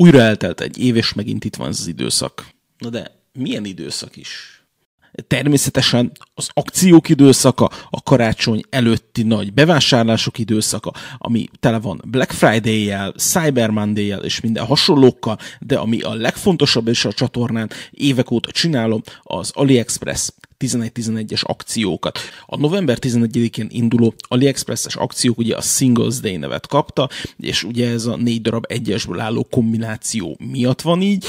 Újra eltelt egy év, és megint itt van ez az időszak. Na de milyen időszak is? Természetesen az akciók időszaka, a karácsony előtti nagy bevásárlások időszaka, ami tele van Black Friday-jel, Cyber Monday-jel és minden hasonlókkal, de ami a legfontosabb és a csatornán évek óta csinálom, az AliExpress 11-11-es akciókat. A november 11-én induló AliExpress-es akciók ugye a Singles Day nevet kapta, és ugye ez a négy darab egyesből álló kombináció miatt van így,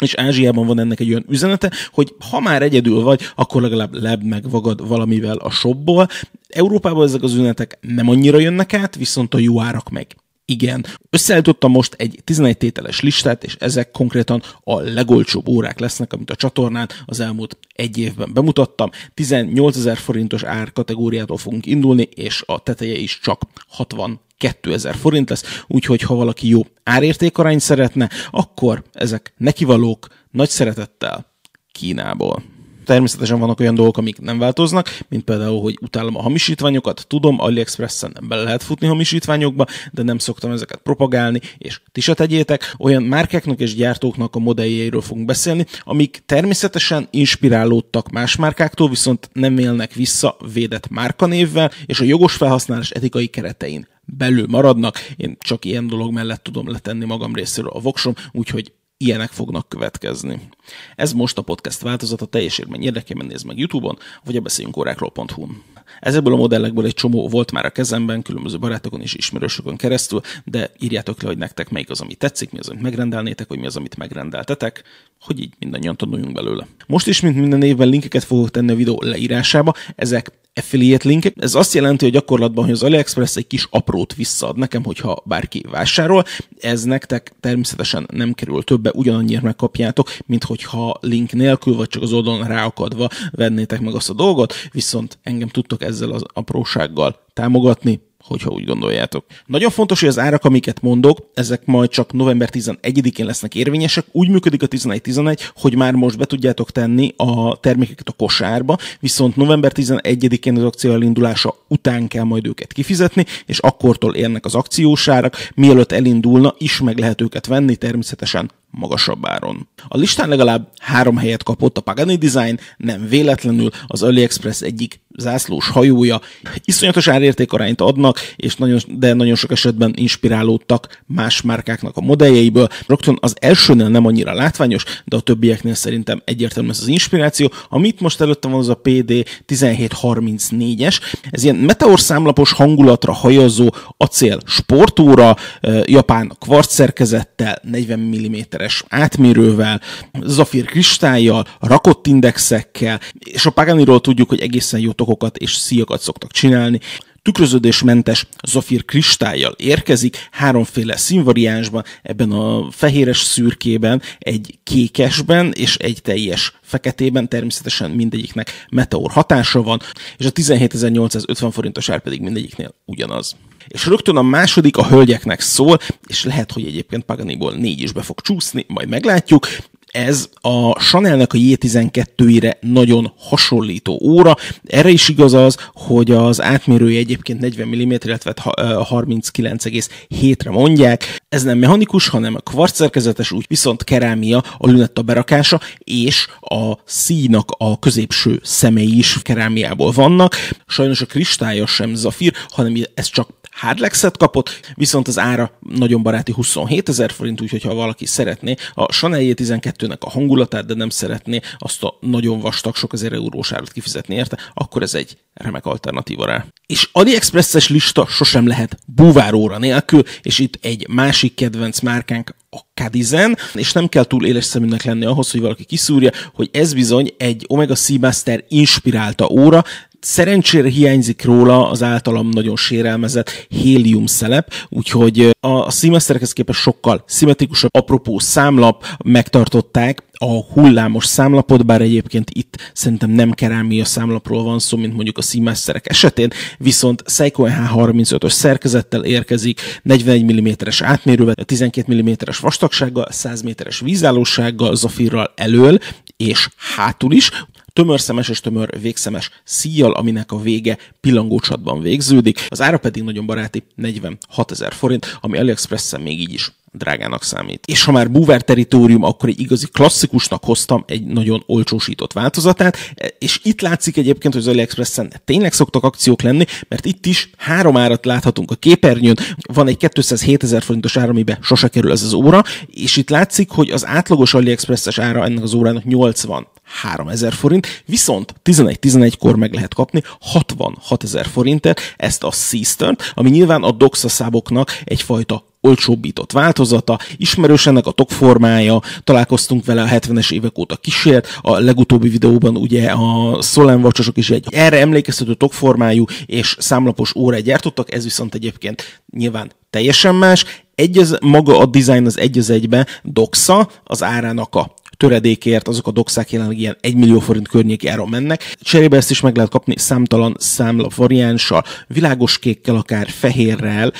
és Ázsiában van ennek egy olyan üzenete, hogy ha már egyedül vagy, akkor legalább leb meg vagad valamivel a shopból. Európában ezek az üzenetek nem annyira jönnek át, viszont a jó árak meg igen. Összeállítottam most egy 11 tételes listát, és ezek konkrétan a legolcsóbb órák lesznek, amit a csatornán az elmúlt egy évben bemutattam. 18 ezer forintos árkategóriától fogunk indulni, és a teteje is csak 60 2000 forint lesz, úgyhogy ha valaki jó árértékarányt szeretne, akkor ezek nekivalók nagy szeretettel Kínából. Természetesen vannak olyan dolgok, amik nem változnak, mint például, hogy utálom a hamisítványokat, tudom, AliExpressen bele lehet futni hamisítványokba, de nem szoktam ezeket propagálni, és ti se tegyétek. Olyan márkáknak és gyártóknak a modelljeiről fogunk beszélni, amik természetesen inspirálódtak más márkáktól, viszont nem élnek vissza védett márkanévvel, és a jogos felhasználás etikai keretein belül maradnak. Én csak ilyen dolog mellett tudom letenni magam részéről a voksom, úgyhogy ilyenek fognak következni. Ez most a podcast változata, teljes érmény érdekében néz meg YouTube-on, vagy a beszéljünkórákról.hu-n. Ezekből a modellekből egy csomó volt már a kezemben, különböző barátokon és ismerősökön keresztül, de írjátok le, hogy nektek melyik az, ami tetszik, mi az, amit megrendelnétek, vagy mi az, amit megrendeltetek, hogy így mindannyian tanuljunk belőle. Most is, mint minden évben linkeket fogok tenni a videó leírásába, ezek affiliate linkek. Ez azt jelenti, hogy gyakorlatban, hogy az AliExpress egy kis aprót visszaad nekem, hogyha bárki vásárol. Ez nektek természetesen nem kerül többe, ugyanannyira megkapjátok, mint hogyha link nélkül, vagy csak az oldalon ráakadva vennétek meg azt a dolgot, viszont engem tudtok ezzel az aprósággal támogatni, hogyha úgy gondoljátok. Nagyon fontos, hogy az árak, amiket mondok, ezek majd csak november 11-én lesznek érvényesek. Úgy működik a 11-11, hogy már most be tudjátok tenni a termékeket a kosárba, viszont november 11-én az akció elindulása után kell majd őket kifizetni, és akkortól érnek az akciósárak, mielőtt elindulna, is meg lehet őket venni, természetesen magasabb áron. A listán legalább három helyet kapott a Pagani Design, nem véletlenül az AliExpress egyik zászlós hajója. Iszonyatos árértékarányt adnak, és nagyon, de nagyon sok esetben inspirálódtak más márkáknak a modelljeiből. Rögtön az elsőnél nem annyira látványos, de a többieknél szerintem egyértelmű ez az inspiráció. Amit most előttem van, az a PD 1734-es. Ez ilyen meteor számlapos hangulatra hajazó acél sportóra, japán kvarc szerkezettel, 40 mm-es átmérővel, zafír kristályjal, rakott indexekkel, és a Paganiról tudjuk, hogy egészen jó tokokat és szíjakat szoktak csinálni. Tükröződésmentes zafír kristályjal érkezik, háromféle színvariánsban, ebben a fehéres szürkében, egy kékesben és egy teljes feketében, természetesen mindegyiknek meteor hatása van, és a 17.850 forintos ár pedig mindegyiknél ugyanaz. És rögtön a második a hölgyeknek szól, és lehet, hogy egyébként Paganiból négy is be fog csúszni, majd meglátjuk ez a Chanelnek a J12-ire nagyon hasonlító óra. Erre is igaz az, hogy az átmérője egyébként 40 mm, illetve 39,7-re mondják. Ez nem mechanikus, hanem kvarcszerkezetes, úgy viszont kerámia a lünetta berakása, és a színak a középső szemei is kerámiából vannak. Sajnos a kristálya sem zafír, hanem ez csak Hardlexet kapott, viszont az ára nagyon baráti 27 ezer forint, úgyhogy ha valaki szeretné a Chanel J12-nek a hangulatát, de nem szeretné azt a nagyon vastag, sok ezer eurós árat kifizetni érte, akkor ez egy remek alternatíva rá. És AliExpress-es lista sosem lehet búváróra nélkül, és itt egy másik kedvenc márkánk a Cadizen, és nem kell túl éles szeműnek lenni ahhoz, hogy valaki kiszúrja, hogy ez bizony egy Omega Seamaster inspirálta óra, Szerencsére hiányzik róla az általam nagyon sérelmezett hélium szelep, úgyhogy a szímeszterekhez képest sokkal szimmetrikusabb, apropó számlap megtartották a hullámos számlapot, bár egyébként itt szerintem nem kerámia számlapról van szó, mint mondjuk a szímeszterek esetén, viszont Seiko H35-ös szerkezettel érkezik, 41 mm-es átmérővel, 12 mm-es vastagsággal, 100 méteres vízállósággal, zafirral elől és hátul is, tömörszemes és tömör végszemes szíjjal, aminek a vége pillangócsatban végződik. Az ára pedig nagyon baráti, 46 ezer forint, ami AliExpress-en még így is drágának számít. És ha már búvár teritorium, akkor egy igazi klasszikusnak hoztam egy nagyon olcsósított változatát, és itt látszik egyébként, hogy az AliExpress-en tényleg szoktak akciók lenni, mert itt is három árat láthatunk a képernyőn, van egy 207 ezer forintos ára, amiben sose kerül ez az óra, és itt látszik, hogy az átlagos AliExpress-es ára ennek az órának 80 3000 forint, viszont 11-11-kor meg lehet kapni 66 ezer forintért ezt a Seastern, ami nyilván a doxaszáboknak egyfajta olcsóbbított változata, ismerős ennek a tok formája, találkoztunk vele a 70-es évek óta kísért, a legutóbbi videóban ugye a Solen vacsosok is egy erre emlékeztető tokformájú és számlapos óra gyártottak, ez viszont egyébként nyilván teljesen más, egy az, maga a design az egy az egybe doxa, az árának a töredékért azok a doxák jelenleg ilyen 1 millió forint környéki áron mennek. Cserébe ezt is meg lehet kapni számtalan számla variánssal, világos kékkel, akár fehérrel,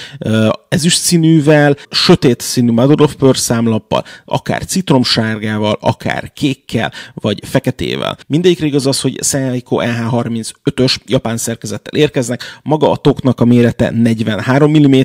ezüst színűvel, sötét színű Mother of Pearl számlappal, akár citromsárgával, akár kékkel, vagy feketével. Mindegyikre igaz az, hogy Seiko EH35-ös japán szerkezettel érkeznek, maga a toknak a mérete 43 mm,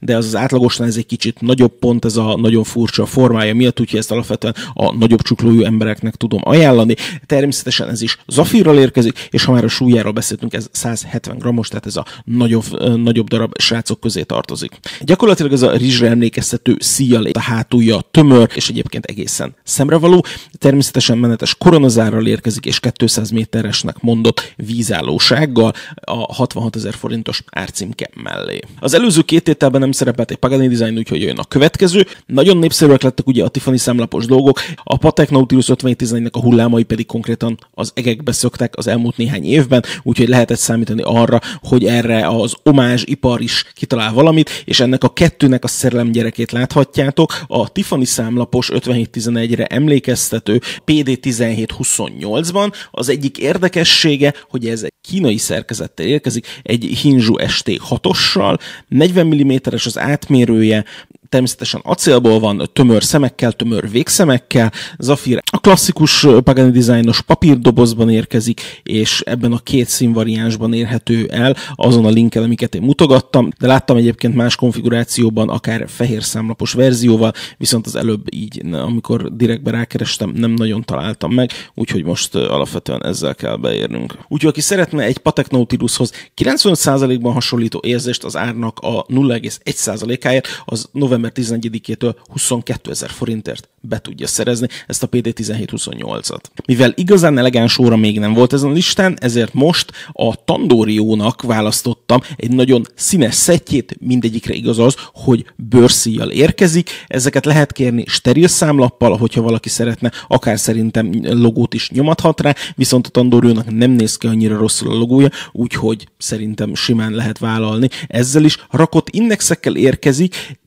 de az az átlagosnál ez egy kicsit nagyobb pont, ez a nagyon furcsa formája miatt, úgyhogy ezt alapvetően a nagyobb csuklójú embereknek tudom ajánlani. Természetesen ez is zafírral érkezik, és ha már a súlyáról beszéltünk, ez 170 grammos, tehát ez a nagyobb, nagyobb darab srácok közé tartozik. Gyakorlatilag ez a rizsre emlékeztető szíjjal a hátulja tömör, és egyébként egészen szemrevaló. Természetesen menetes koronazárral érkezik, és 200 méteresnek mondott vízállósággal a 66 ezer forintos árcímke mellé. Az előző két ételben nem szerepelt egy Pagani design, úgyhogy jön a következő. Nagyon népszerűek lettek ugye a Tiffany számlapos dolgok. A Patek Nautilus 5711-nek a hullámai pedig konkrétan az egekbe szöktek az elmúlt néhány évben, úgyhogy lehetett számítani arra, hogy erre az omázs ipar is kitalál valamit, és ennek a kettőnek a szerelem gyerekét láthatjátok. A Tiffany számlapos 5711-re emlékeztető PD1728-ban az egyik érdekessége, hogy ez egy kínai szerkezettel érkezik, egy Hinju ST6-ossal, 40 mm-es az átmérője, természetesen acélból van, tömör szemekkel, tömör végszemekkel. Zafir a klasszikus Pagani dizájnos papírdobozban érkezik, és ebben a két színvariánsban érhető el azon a linken, amiket én mutogattam, de láttam egyébként más konfigurációban, akár fehér számlapos verzióval, viszont az előbb így, amikor direktbe rákerestem, nem nagyon találtam meg, úgyhogy most alapvetően ezzel kell beérnünk. Úgyhogy aki szeretne egy Patek Nautilushoz 95%-ban hasonlító érzést az árnak a 0,1%-áért, az november november 11-től 22 ezer forintért be tudja szerezni ezt a PD1728-at. Mivel igazán elegáns óra még nem volt ezen a listán, ezért most a Tandoriónak választottam egy nagyon színes szettjét, mindegyikre igaz az, hogy bőrszíjjal érkezik. Ezeket lehet kérni steril számlappal, hogyha valaki szeretne, akár szerintem logót is nyomathat rá, viszont a Tandoriónak nem néz ki annyira rosszul a logója, úgyhogy szerintem simán lehet vállalni. Ezzel is rakott indexekkel érkezik,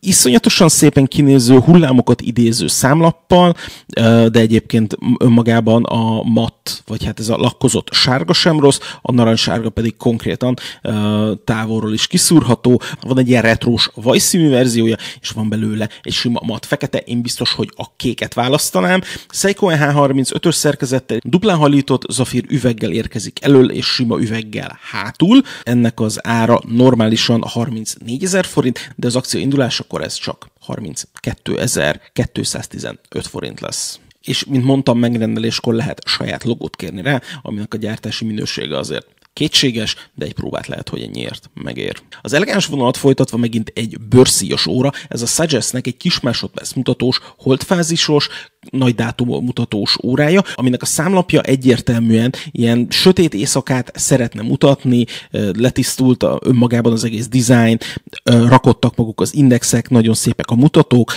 iszonyatosan szépen kinéző hullámokat idéző számlappal, de egyébként önmagában a matt, vagy hát ez a lakkozott sárga sem rossz, a narancssárga pedig konkrétan távolról is kiszúrható. Van egy ilyen retrós vajszínű verziója, és van belőle egy sima matt fekete. Én biztos, hogy a kéket választanám. Seiko EH35-ös szerkezettel duplán halított zafír üveggel érkezik elől, és sima üveggel hátul. Ennek az ára normálisan 34 ezer forint, de az akció indulás akkor ez csak 32.215 forint lesz. És mint mondtam, megrendeléskor lehet saját logót kérni rá, aminek a gyártási minősége azért Kétséges, de egy próbát lehet, hogy ennyiért megér. Az elegáns vonalat folytatva megint egy bőrszíjas óra, ez a Suggestnek egy kis másodperc mutatós, holdfázisos, nagy dátumból mutatós órája, aminek a számlapja egyértelműen ilyen sötét éjszakát szeretne mutatni, letisztult a, önmagában az egész design, rakottak maguk az indexek, nagyon szépek a mutatók,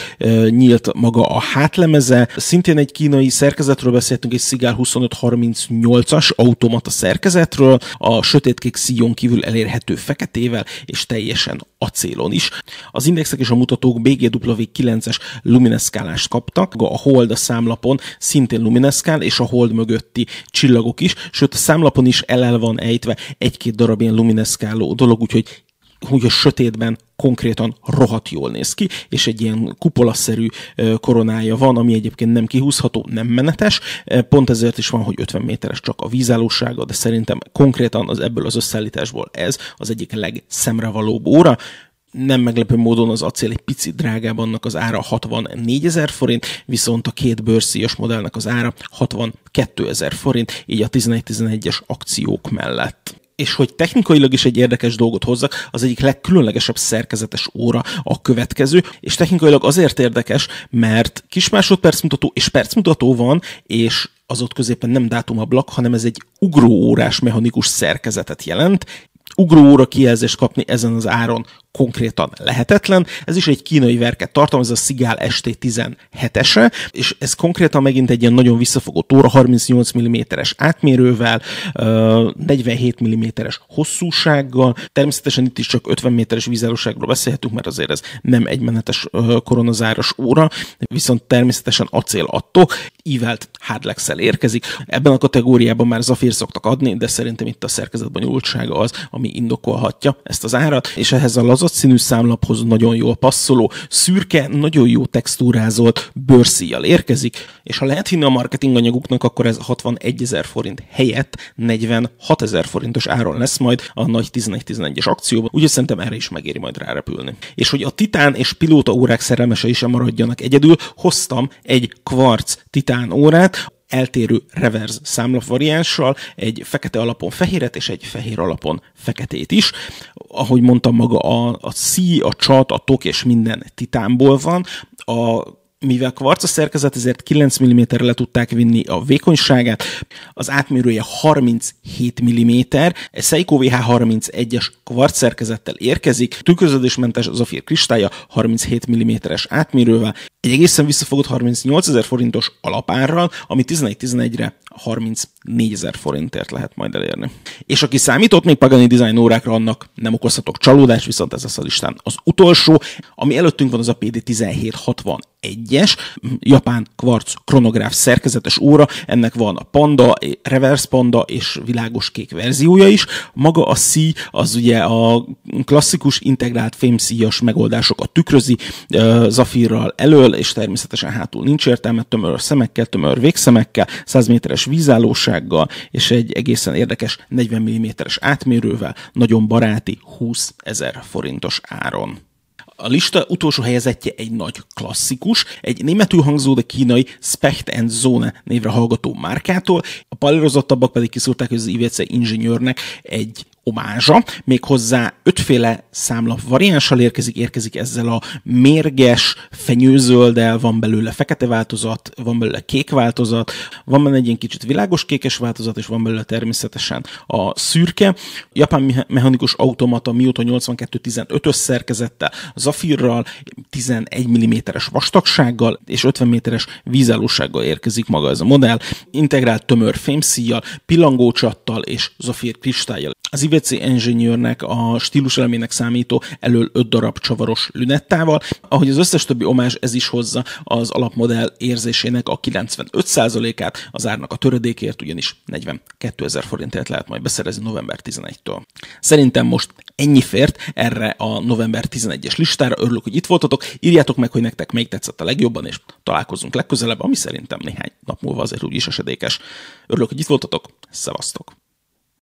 nyílt maga a hátlemeze, szintén egy kínai szerkezetről beszéltünk, egy Szigál 2538-as automata szerkezetről, a sötétkék szíjon kívül elérhető feketével, és teljesen acélon is. Az indexek és a mutatók BGW9-es lumineszkálást kaptak, a Hold a számlapon szintén lumineszkál, és a hold mögötti csillagok is, sőt a számlapon is el van ejtve egy-két darab ilyen lumineszkáló dolog, úgyhogy hogy a sötétben konkrétan rohadt jól néz ki, és egy ilyen kupolaszerű koronája van, ami egyébként nem kihúzható, nem menetes, pont ezért is van, hogy 50 méteres csak a vízállósága, de szerintem konkrétan az ebből az összeállításból ez az egyik legszemrevalóbb óra, nem meglepő módon az acél egy picit drágább, annak az ára 64 ezer forint, viszont a két bőrszíjas modellnek az ára 62 ezer forint, így a 11-11-es akciók mellett és hogy technikailag is egy érdekes dolgot hozzak, az egyik legkülönlegesebb szerkezetes óra a következő, és technikailag azért érdekes, mert kis másodperc és percmutató van, és az ott középen nem dátumablak, hanem ez egy ugróórás mechanikus szerkezetet jelent, ugróóra kijelzést kapni ezen az áron konkrétan lehetetlen. Ez is egy kínai verket tartalmaz, ez a Szigál ST17-ese, és ez konkrétan megint egy ilyen nagyon visszafogott óra, 38 mm-es átmérővel, 47 mm-es hosszúsággal, természetesen itt is csak 50 méteres vízállóságról beszélhetünk, mert azért ez nem egymenetes koronazáros óra, viszont természetesen acél attól, ívelt hardlex érkezik. Ebben a kategóriában már Zafir szoktak adni, de szerintem itt a szerkezetben nyúltsága az, ami indokolhatja ezt az árat, és ehhez a lazott színű számlaphoz nagyon jól passzoló, szürke, nagyon jó textúrázolt bőrszíjjal érkezik, és ha lehet hinni a marketing anyaguknak, akkor ez 61 ezer forint helyett 46 ezer forintos áron lesz majd a nagy 11-11-es akcióban, úgyhogy szerintem erre is megéri majd rárepülni. És hogy a titán és pilóta órák szerelmesei sem maradjanak egyedül, hoztam egy kvarc titán órát, eltérő reverse számlap variánssal, egy fekete alapon fehéret és egy fehér alapon feketét is. Ahogy mondtam maga, a, a szí, a csat, a tok és minden titánból van. A mivel kvarca szerkezet, ezért 9 mm-re le tudták vinni a vékonyságát, az átmérője 37 mm, egy Seiko VH31-es kvarc szerkezettel érkezik, tükröződésmentes zafír afér kristálya 37 mm-es átmérővel, egy egészen visszafogott 38 ezer forintos alapárral, ami 11-11-re 34 ezer forintért lehet majd elérni. És aki számított még Pagani Design órákra, annak nem okozhatok csalódást, viszont ez lesz a listán az utolsó. Ami előttünk van, az a PD1760 egyes japán kvarc kronográf szerkezetes óra, ennek van a panda, reverse panda és világos kék verziója is. Maga a C az ugye a klasszikus integrált fémszíjas megoldásokat tükrözi, zafírral elől, és természetesen hátul nincs értelme, tömör szemekkel, tömör végszemekkel, 100 méteres vízállósággal, és egy egészen érdekes 40 mm-es átmérővel, nagyon baráti 20 ezer forintos áron. A lista utolsó helyezettje egy nagy klasszikus, egy németül hangzó, de kínai Specht and Zone névre hallgató márkától, a palírozottabbak pedig kiszúrták, hogy az IVC inženőrnek egy omázsa, méghozzá ötféle számlap variánssal érkezik, érkezik ezzel a mérges fenyőzölddel, van belőle fekete változat, van belőle kék változat, van benne egy ilyen kicsit világos kékes változat, és van belőle természetesen a szürke. Japán mechanikus automata Miyota 8215-ös szerkezettel, zafirral, 11 mm-es vastagsággal és 50 méteres vízállósággal érkezik maga ez a modell, integrált tömör fémszíjjal, pillangócsattal és zafír kristályjal. Az IVC Engineernek a stílus elemének számító elől 5 darab csavaros lünettával. Ahogy az összes többi omás, ez is hozza az alapmodell érzésének a 95%-át, az árnak a töredékért ugyanis 42 ezer forintért lehet majd beszerezni november 11-től. Szerintem most ennyi fért erre a november 11-es listára. Örülök, hogy itt voltatok. Írjátok meg, hogy nektek melyik tetszett a legjobban, és találkozunk legközelebb, ami szerintem néhány nap múlva azért úgyis esedékes. Örülök, hogy itt voltatok. Szevasztok!